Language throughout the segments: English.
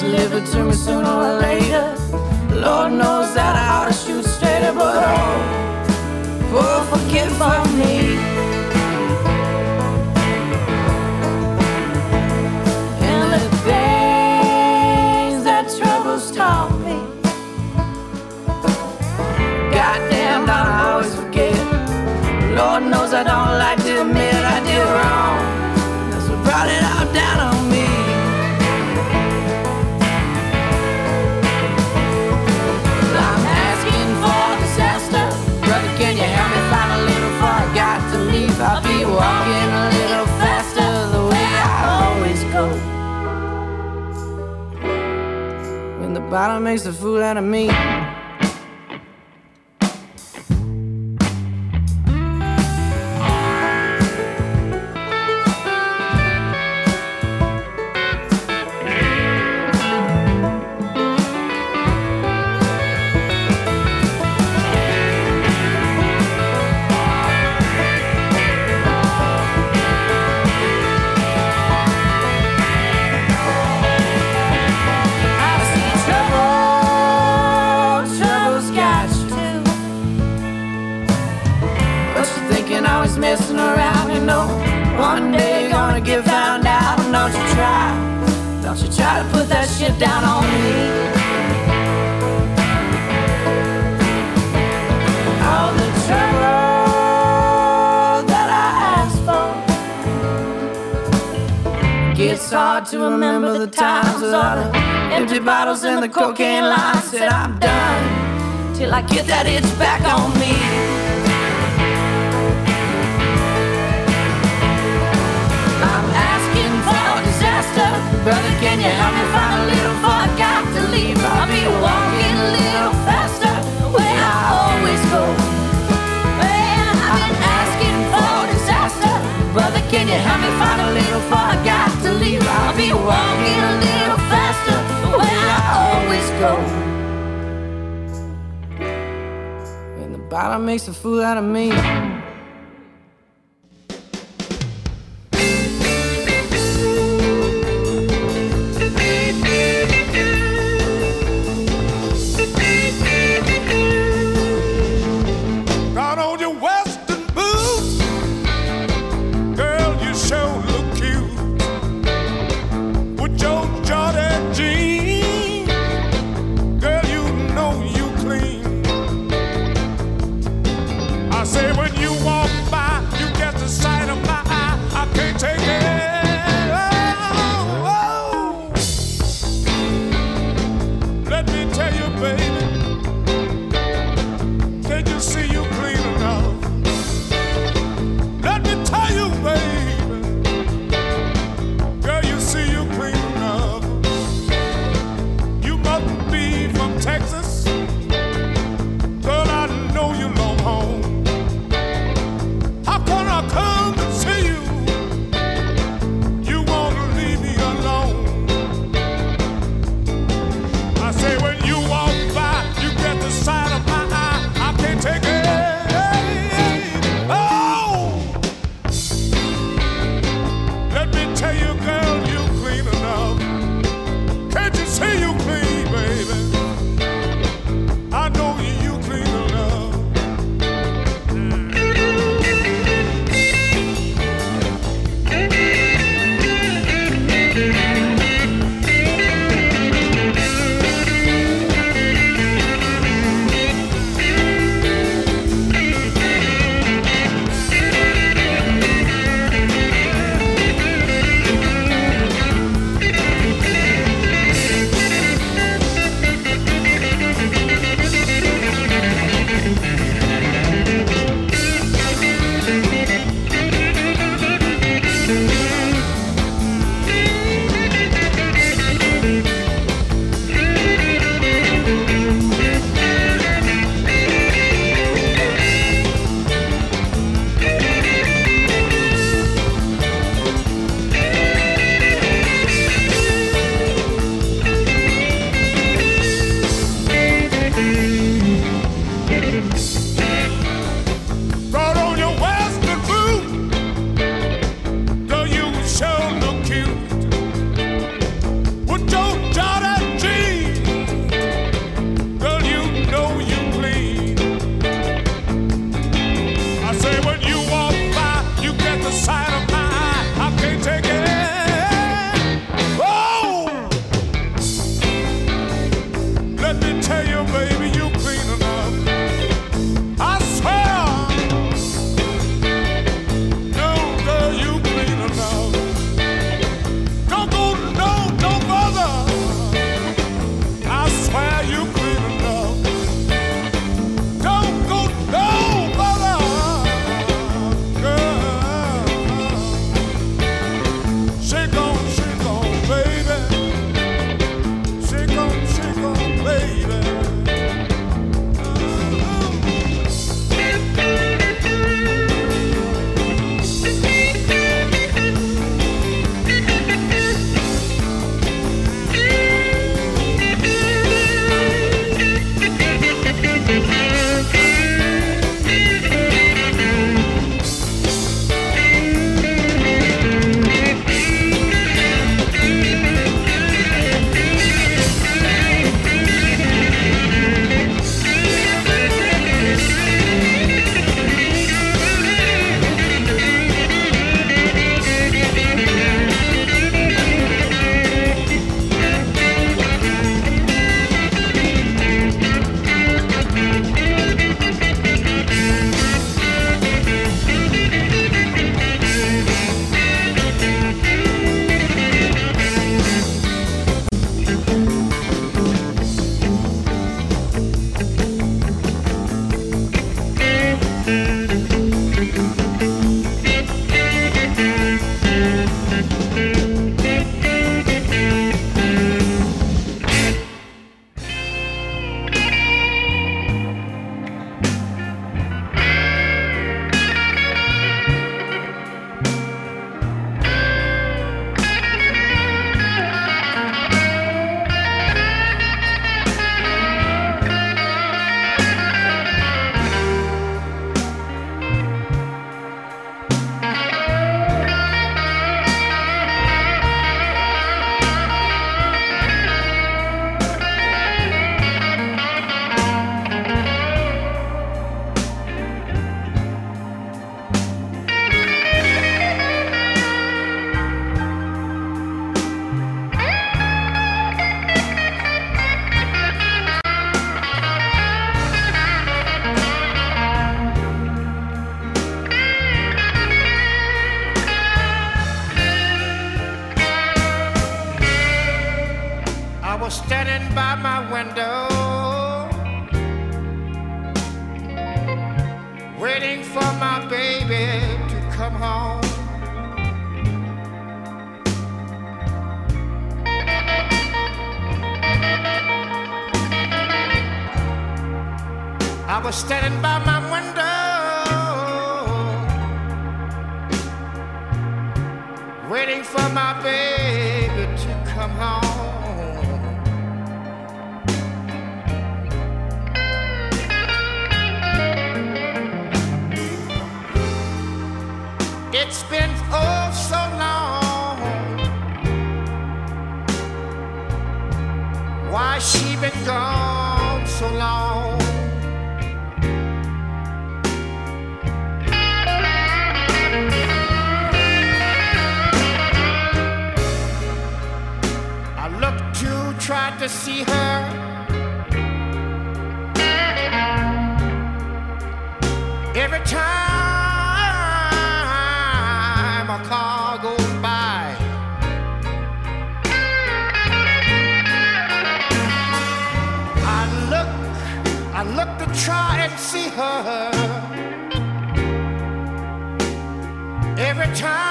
Delivered to me sooner or later. Lord knows that I ought to shoot straighter, but oh, oh, forgive for me. And the things that troubles taught me. Goddamn, I always forget. Lord knows I don't like to admit I did wrong. That's what brought it all down on bottom makes a fool out of me. Don't you try, don't you try to put that shit down on me. All the trouble that I asked for. Gets hard to remember the times with all the empty bottles and the cocaine lines. Said I'm done till I get that itch back on me. Brother. Can you help me find a little? For I got to leave. I'll be walking a little faster, where I always go. Well, I've been asking for disaster. Brother, can you help me find a little for I got to leave? I'll be walking a little faster where I always go. And the bottom makes a fool out of me. to see her. Every time a car goes by, I look, I look to try and see her. Every time.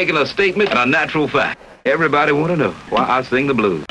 making a statement a natural fact. Everybody want to know why I sing the blues.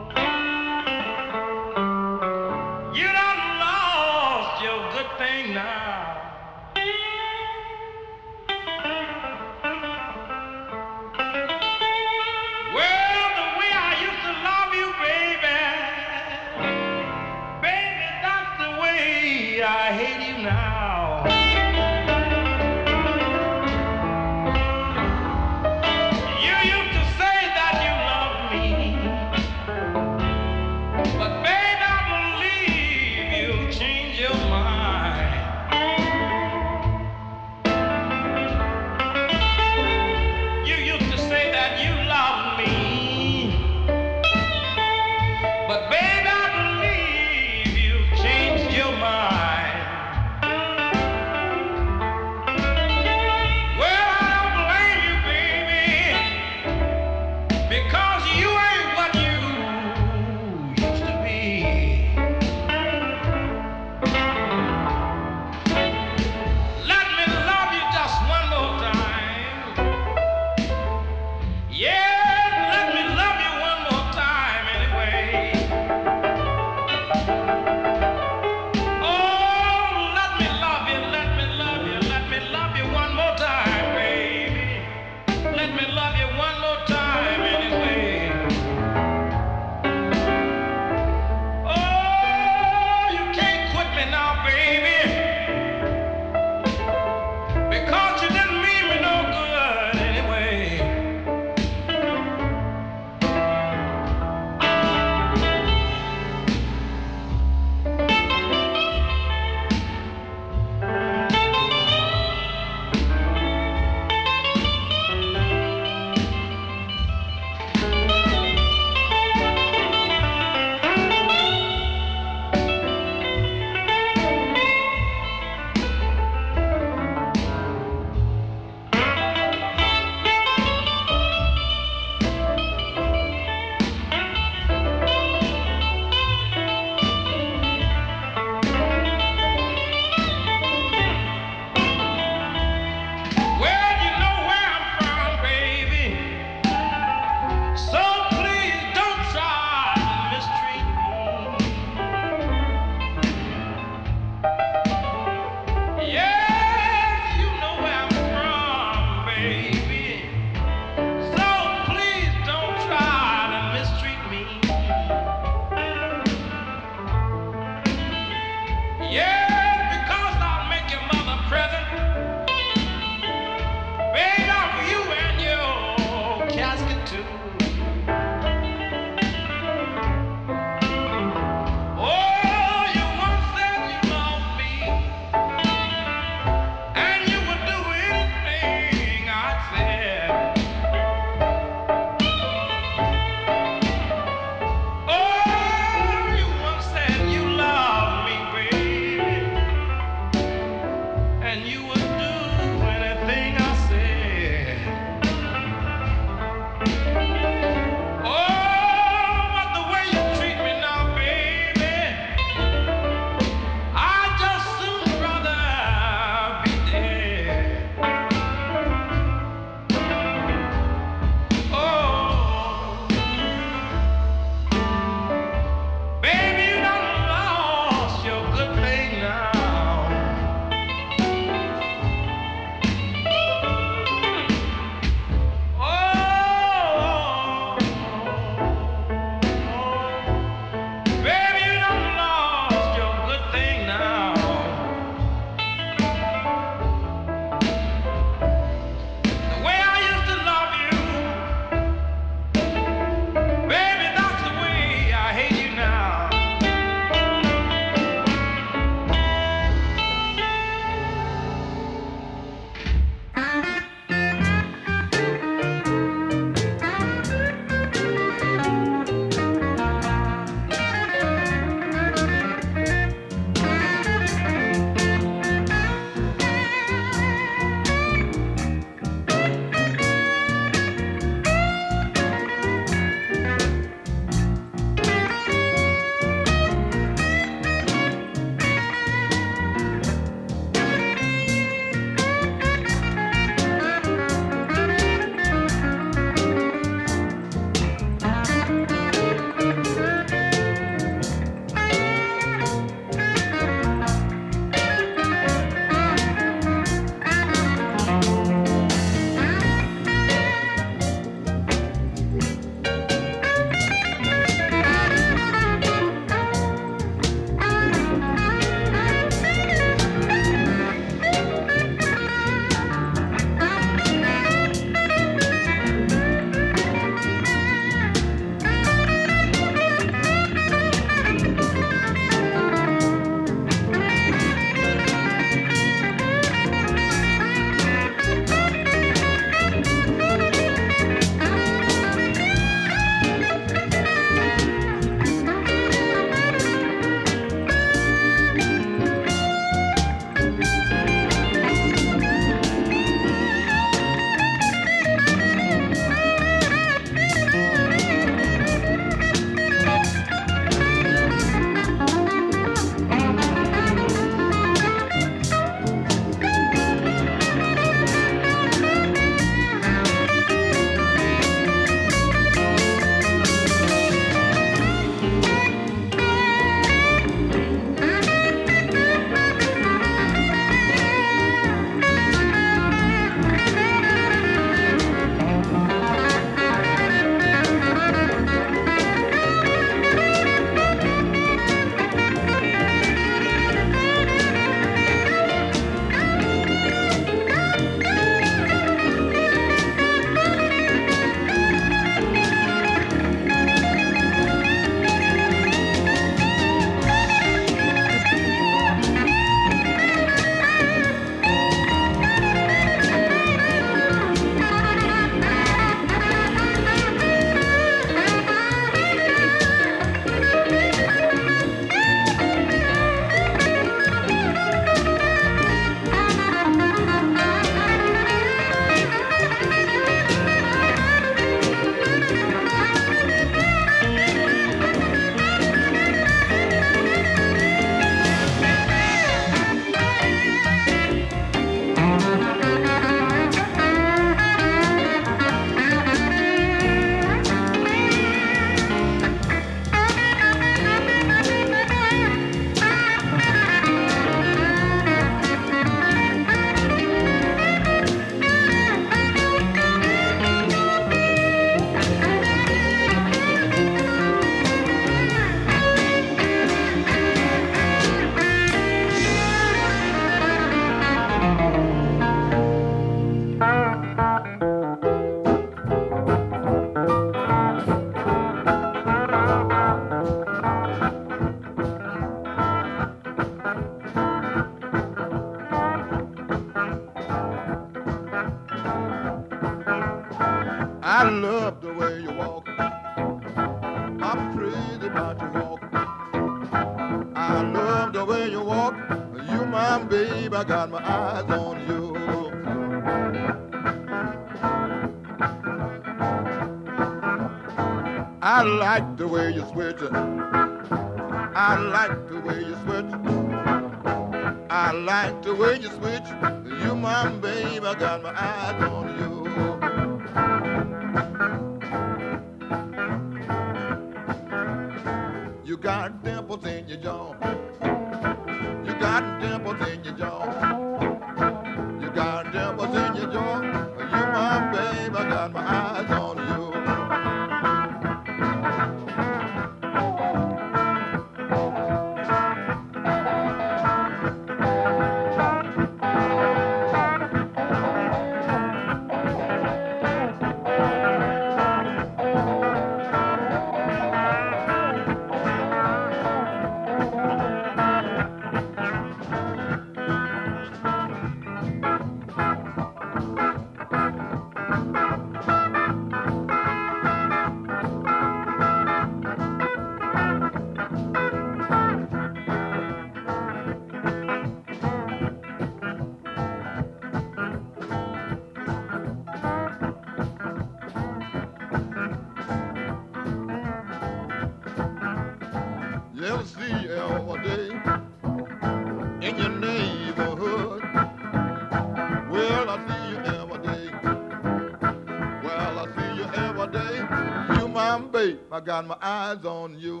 got my eyes on you.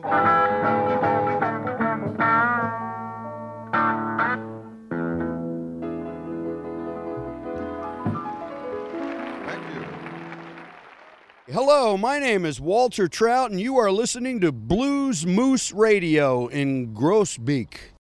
Hello, my name is Walter Trout, and you are listening to Blues Moose Radio in Groesbeek.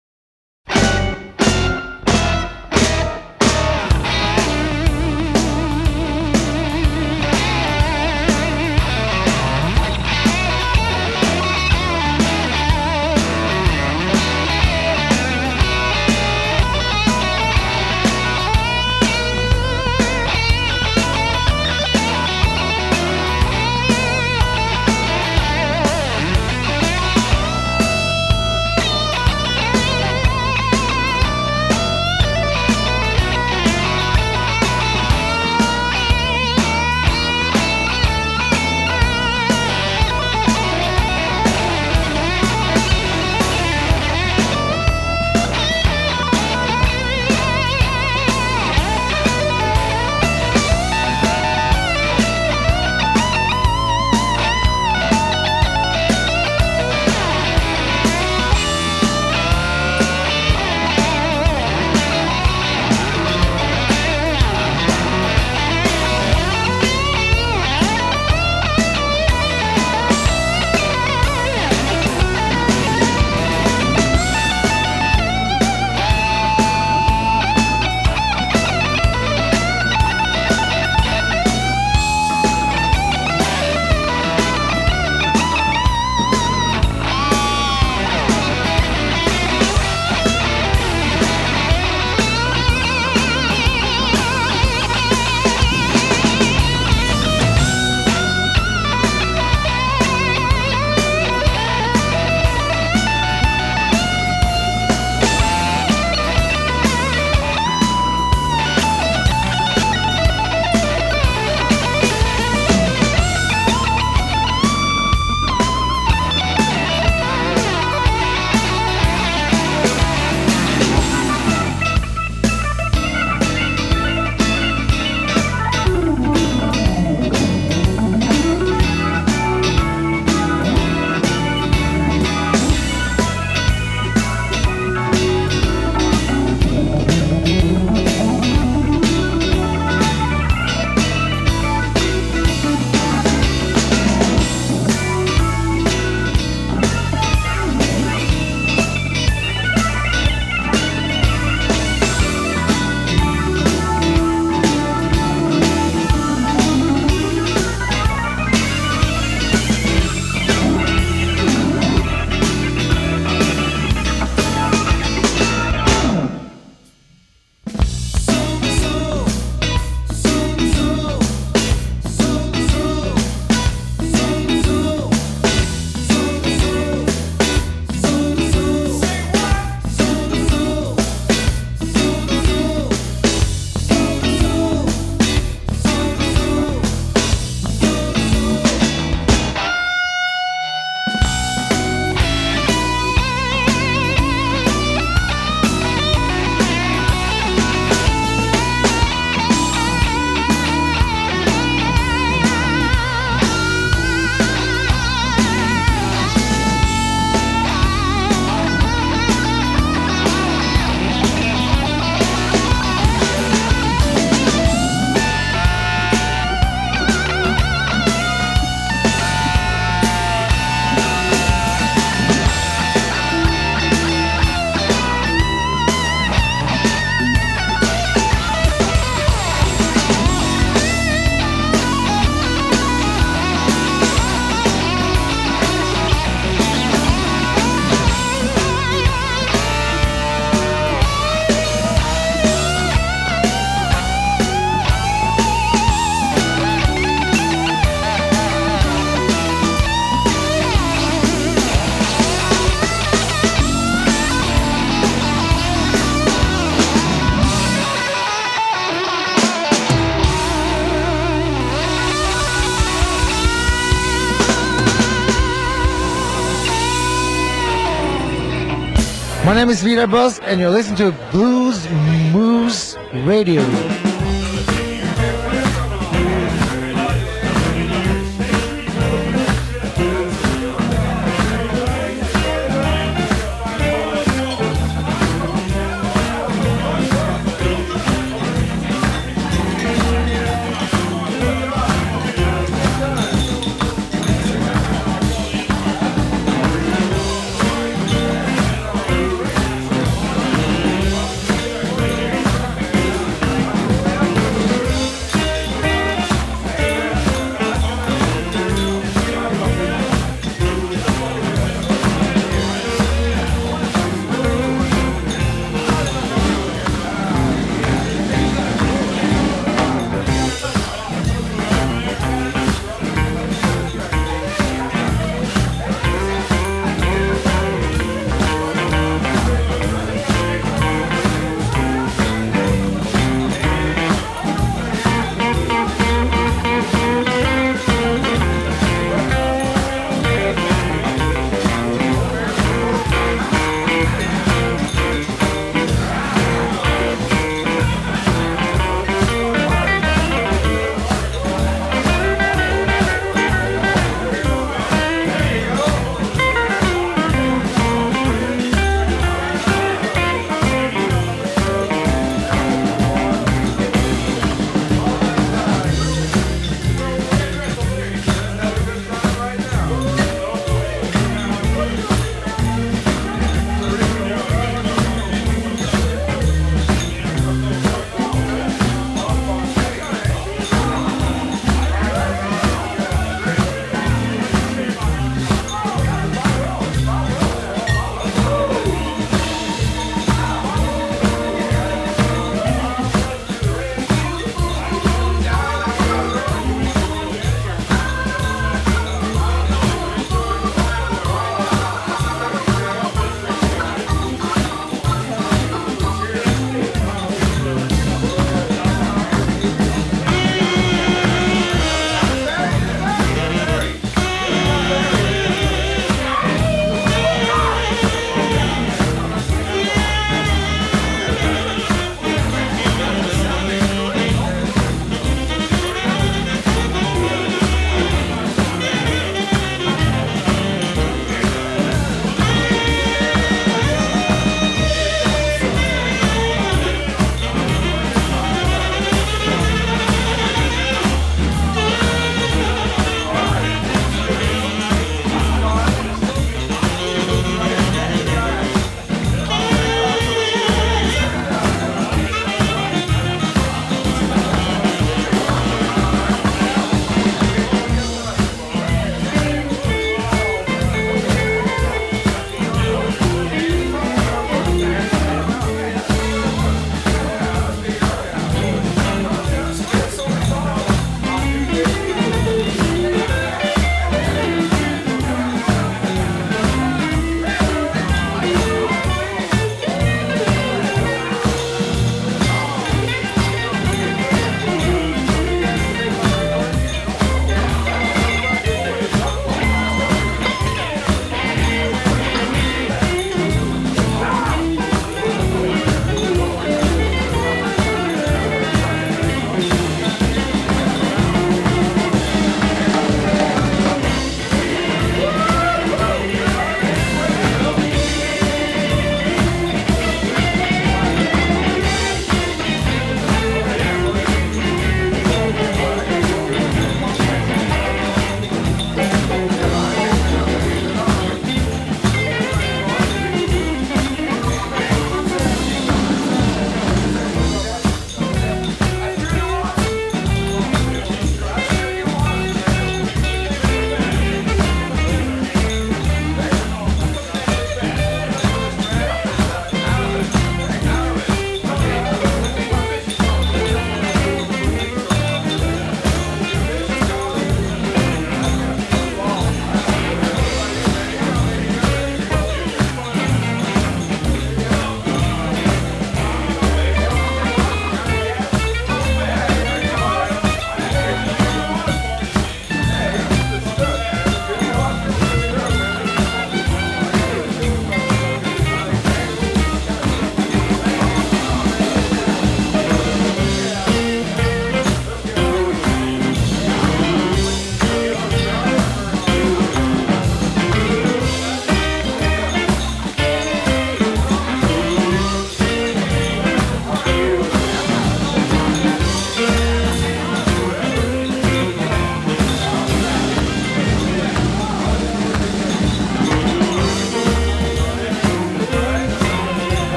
My name is Peter Buzz, and you're listening to Blues Moose Radio.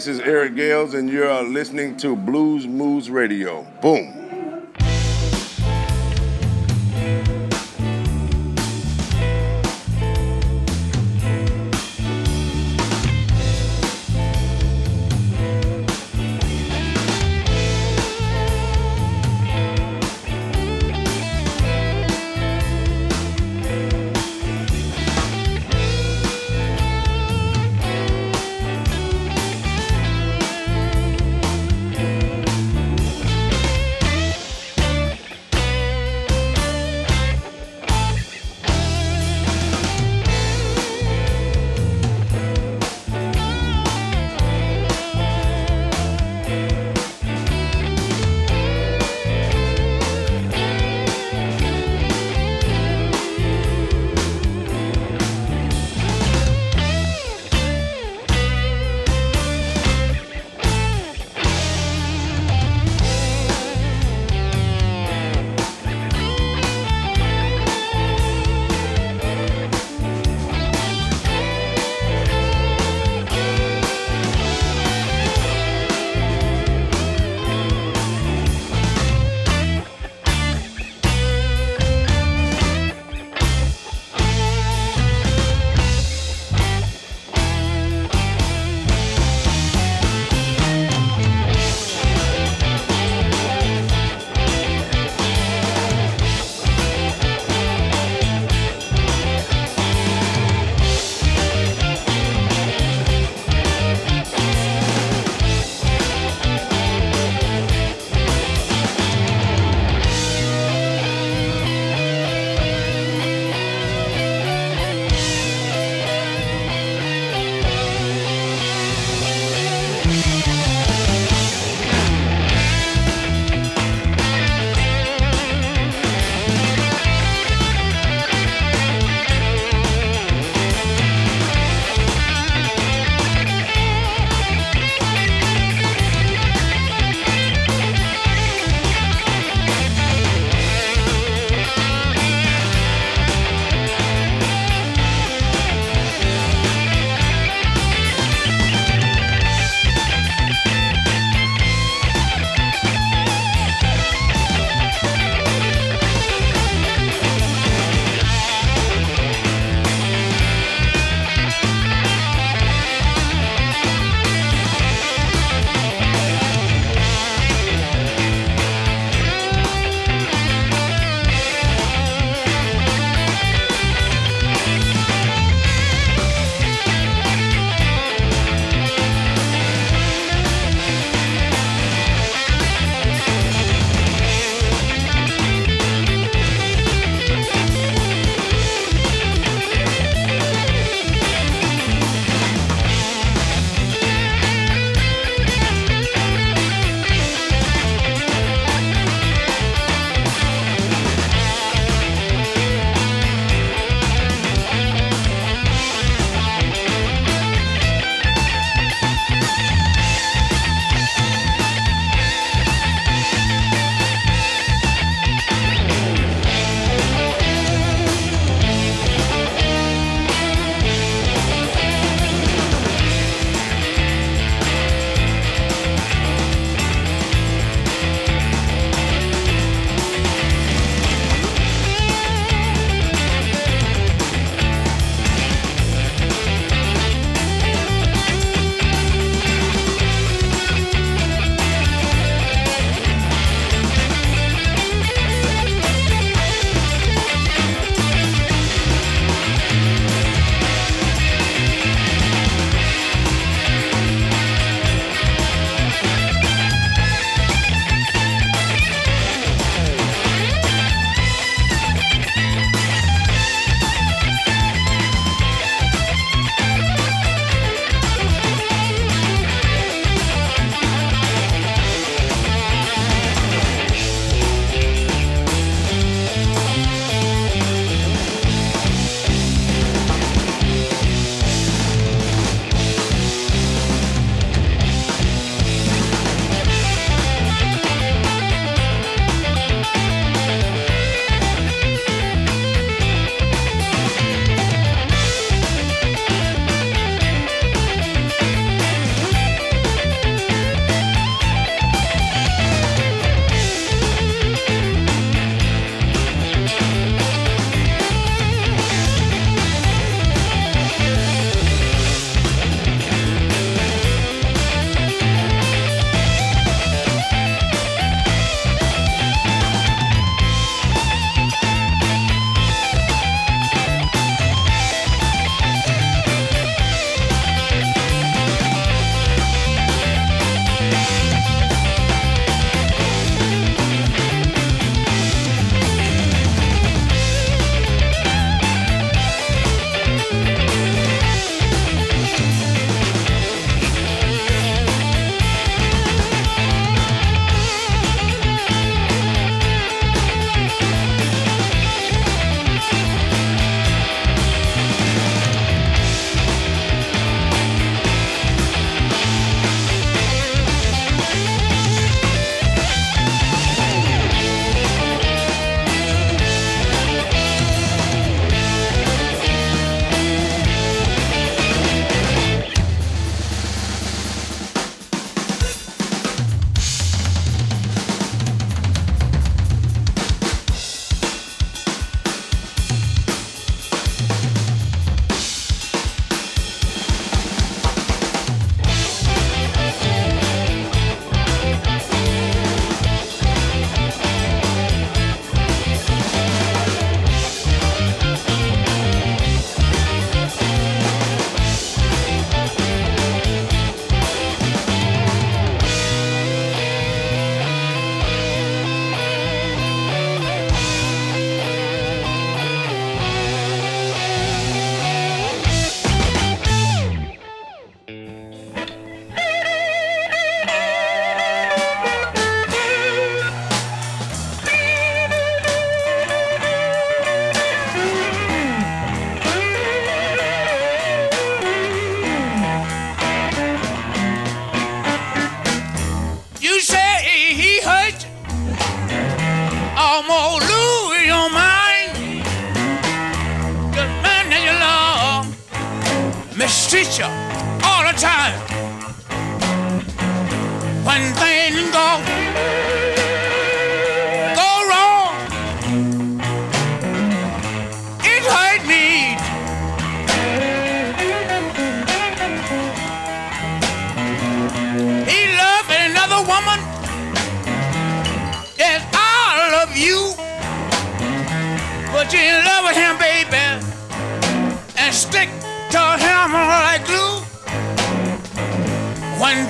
This is Eric Gales, and you're uh,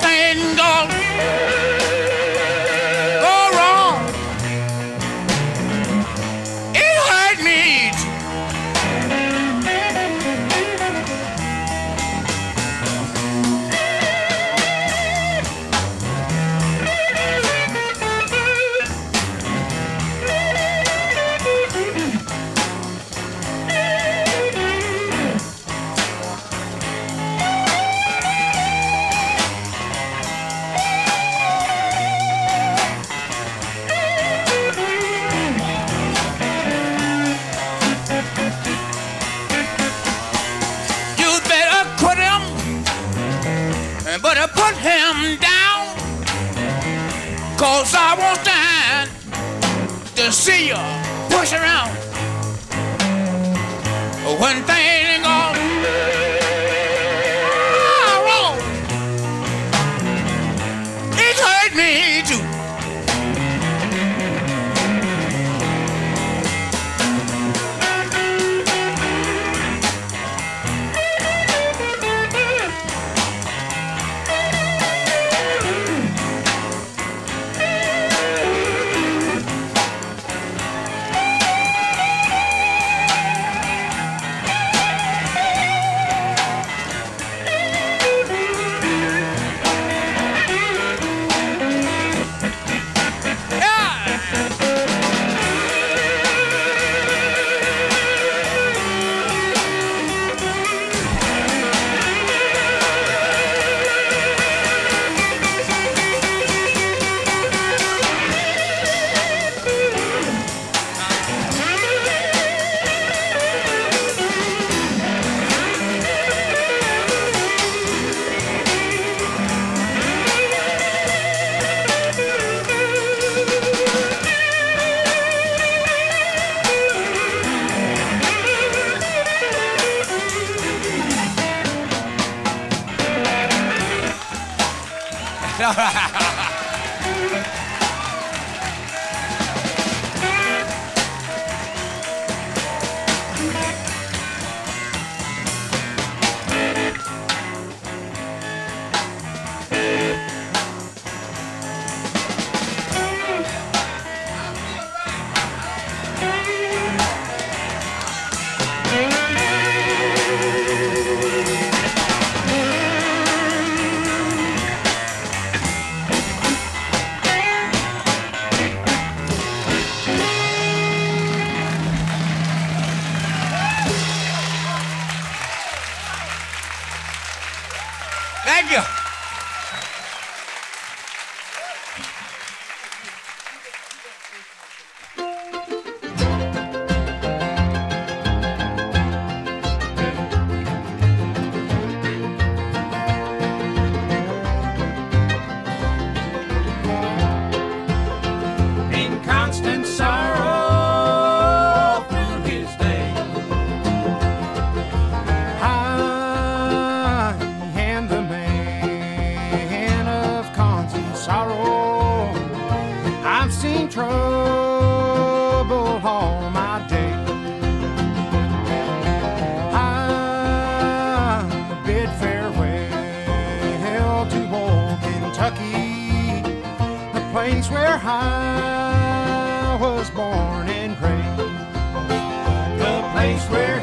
tangled place where I was born and raised, the place where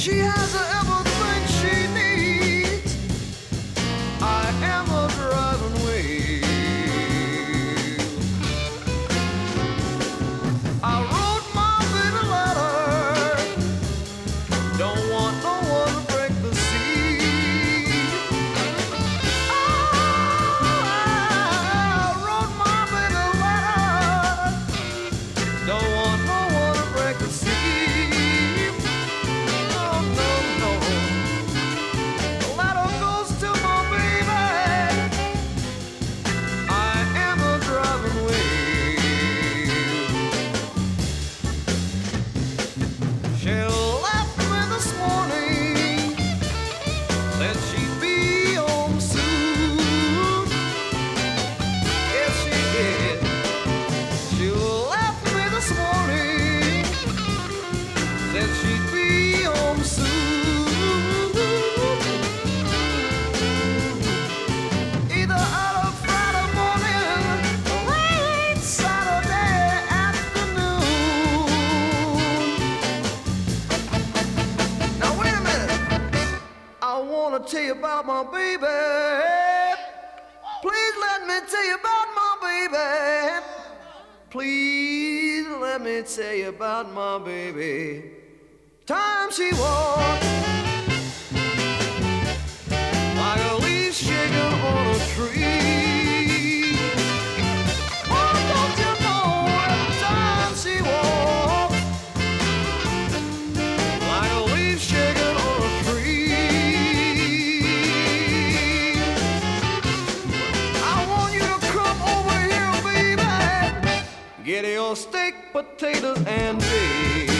She has everything steak, potatoes, and beef.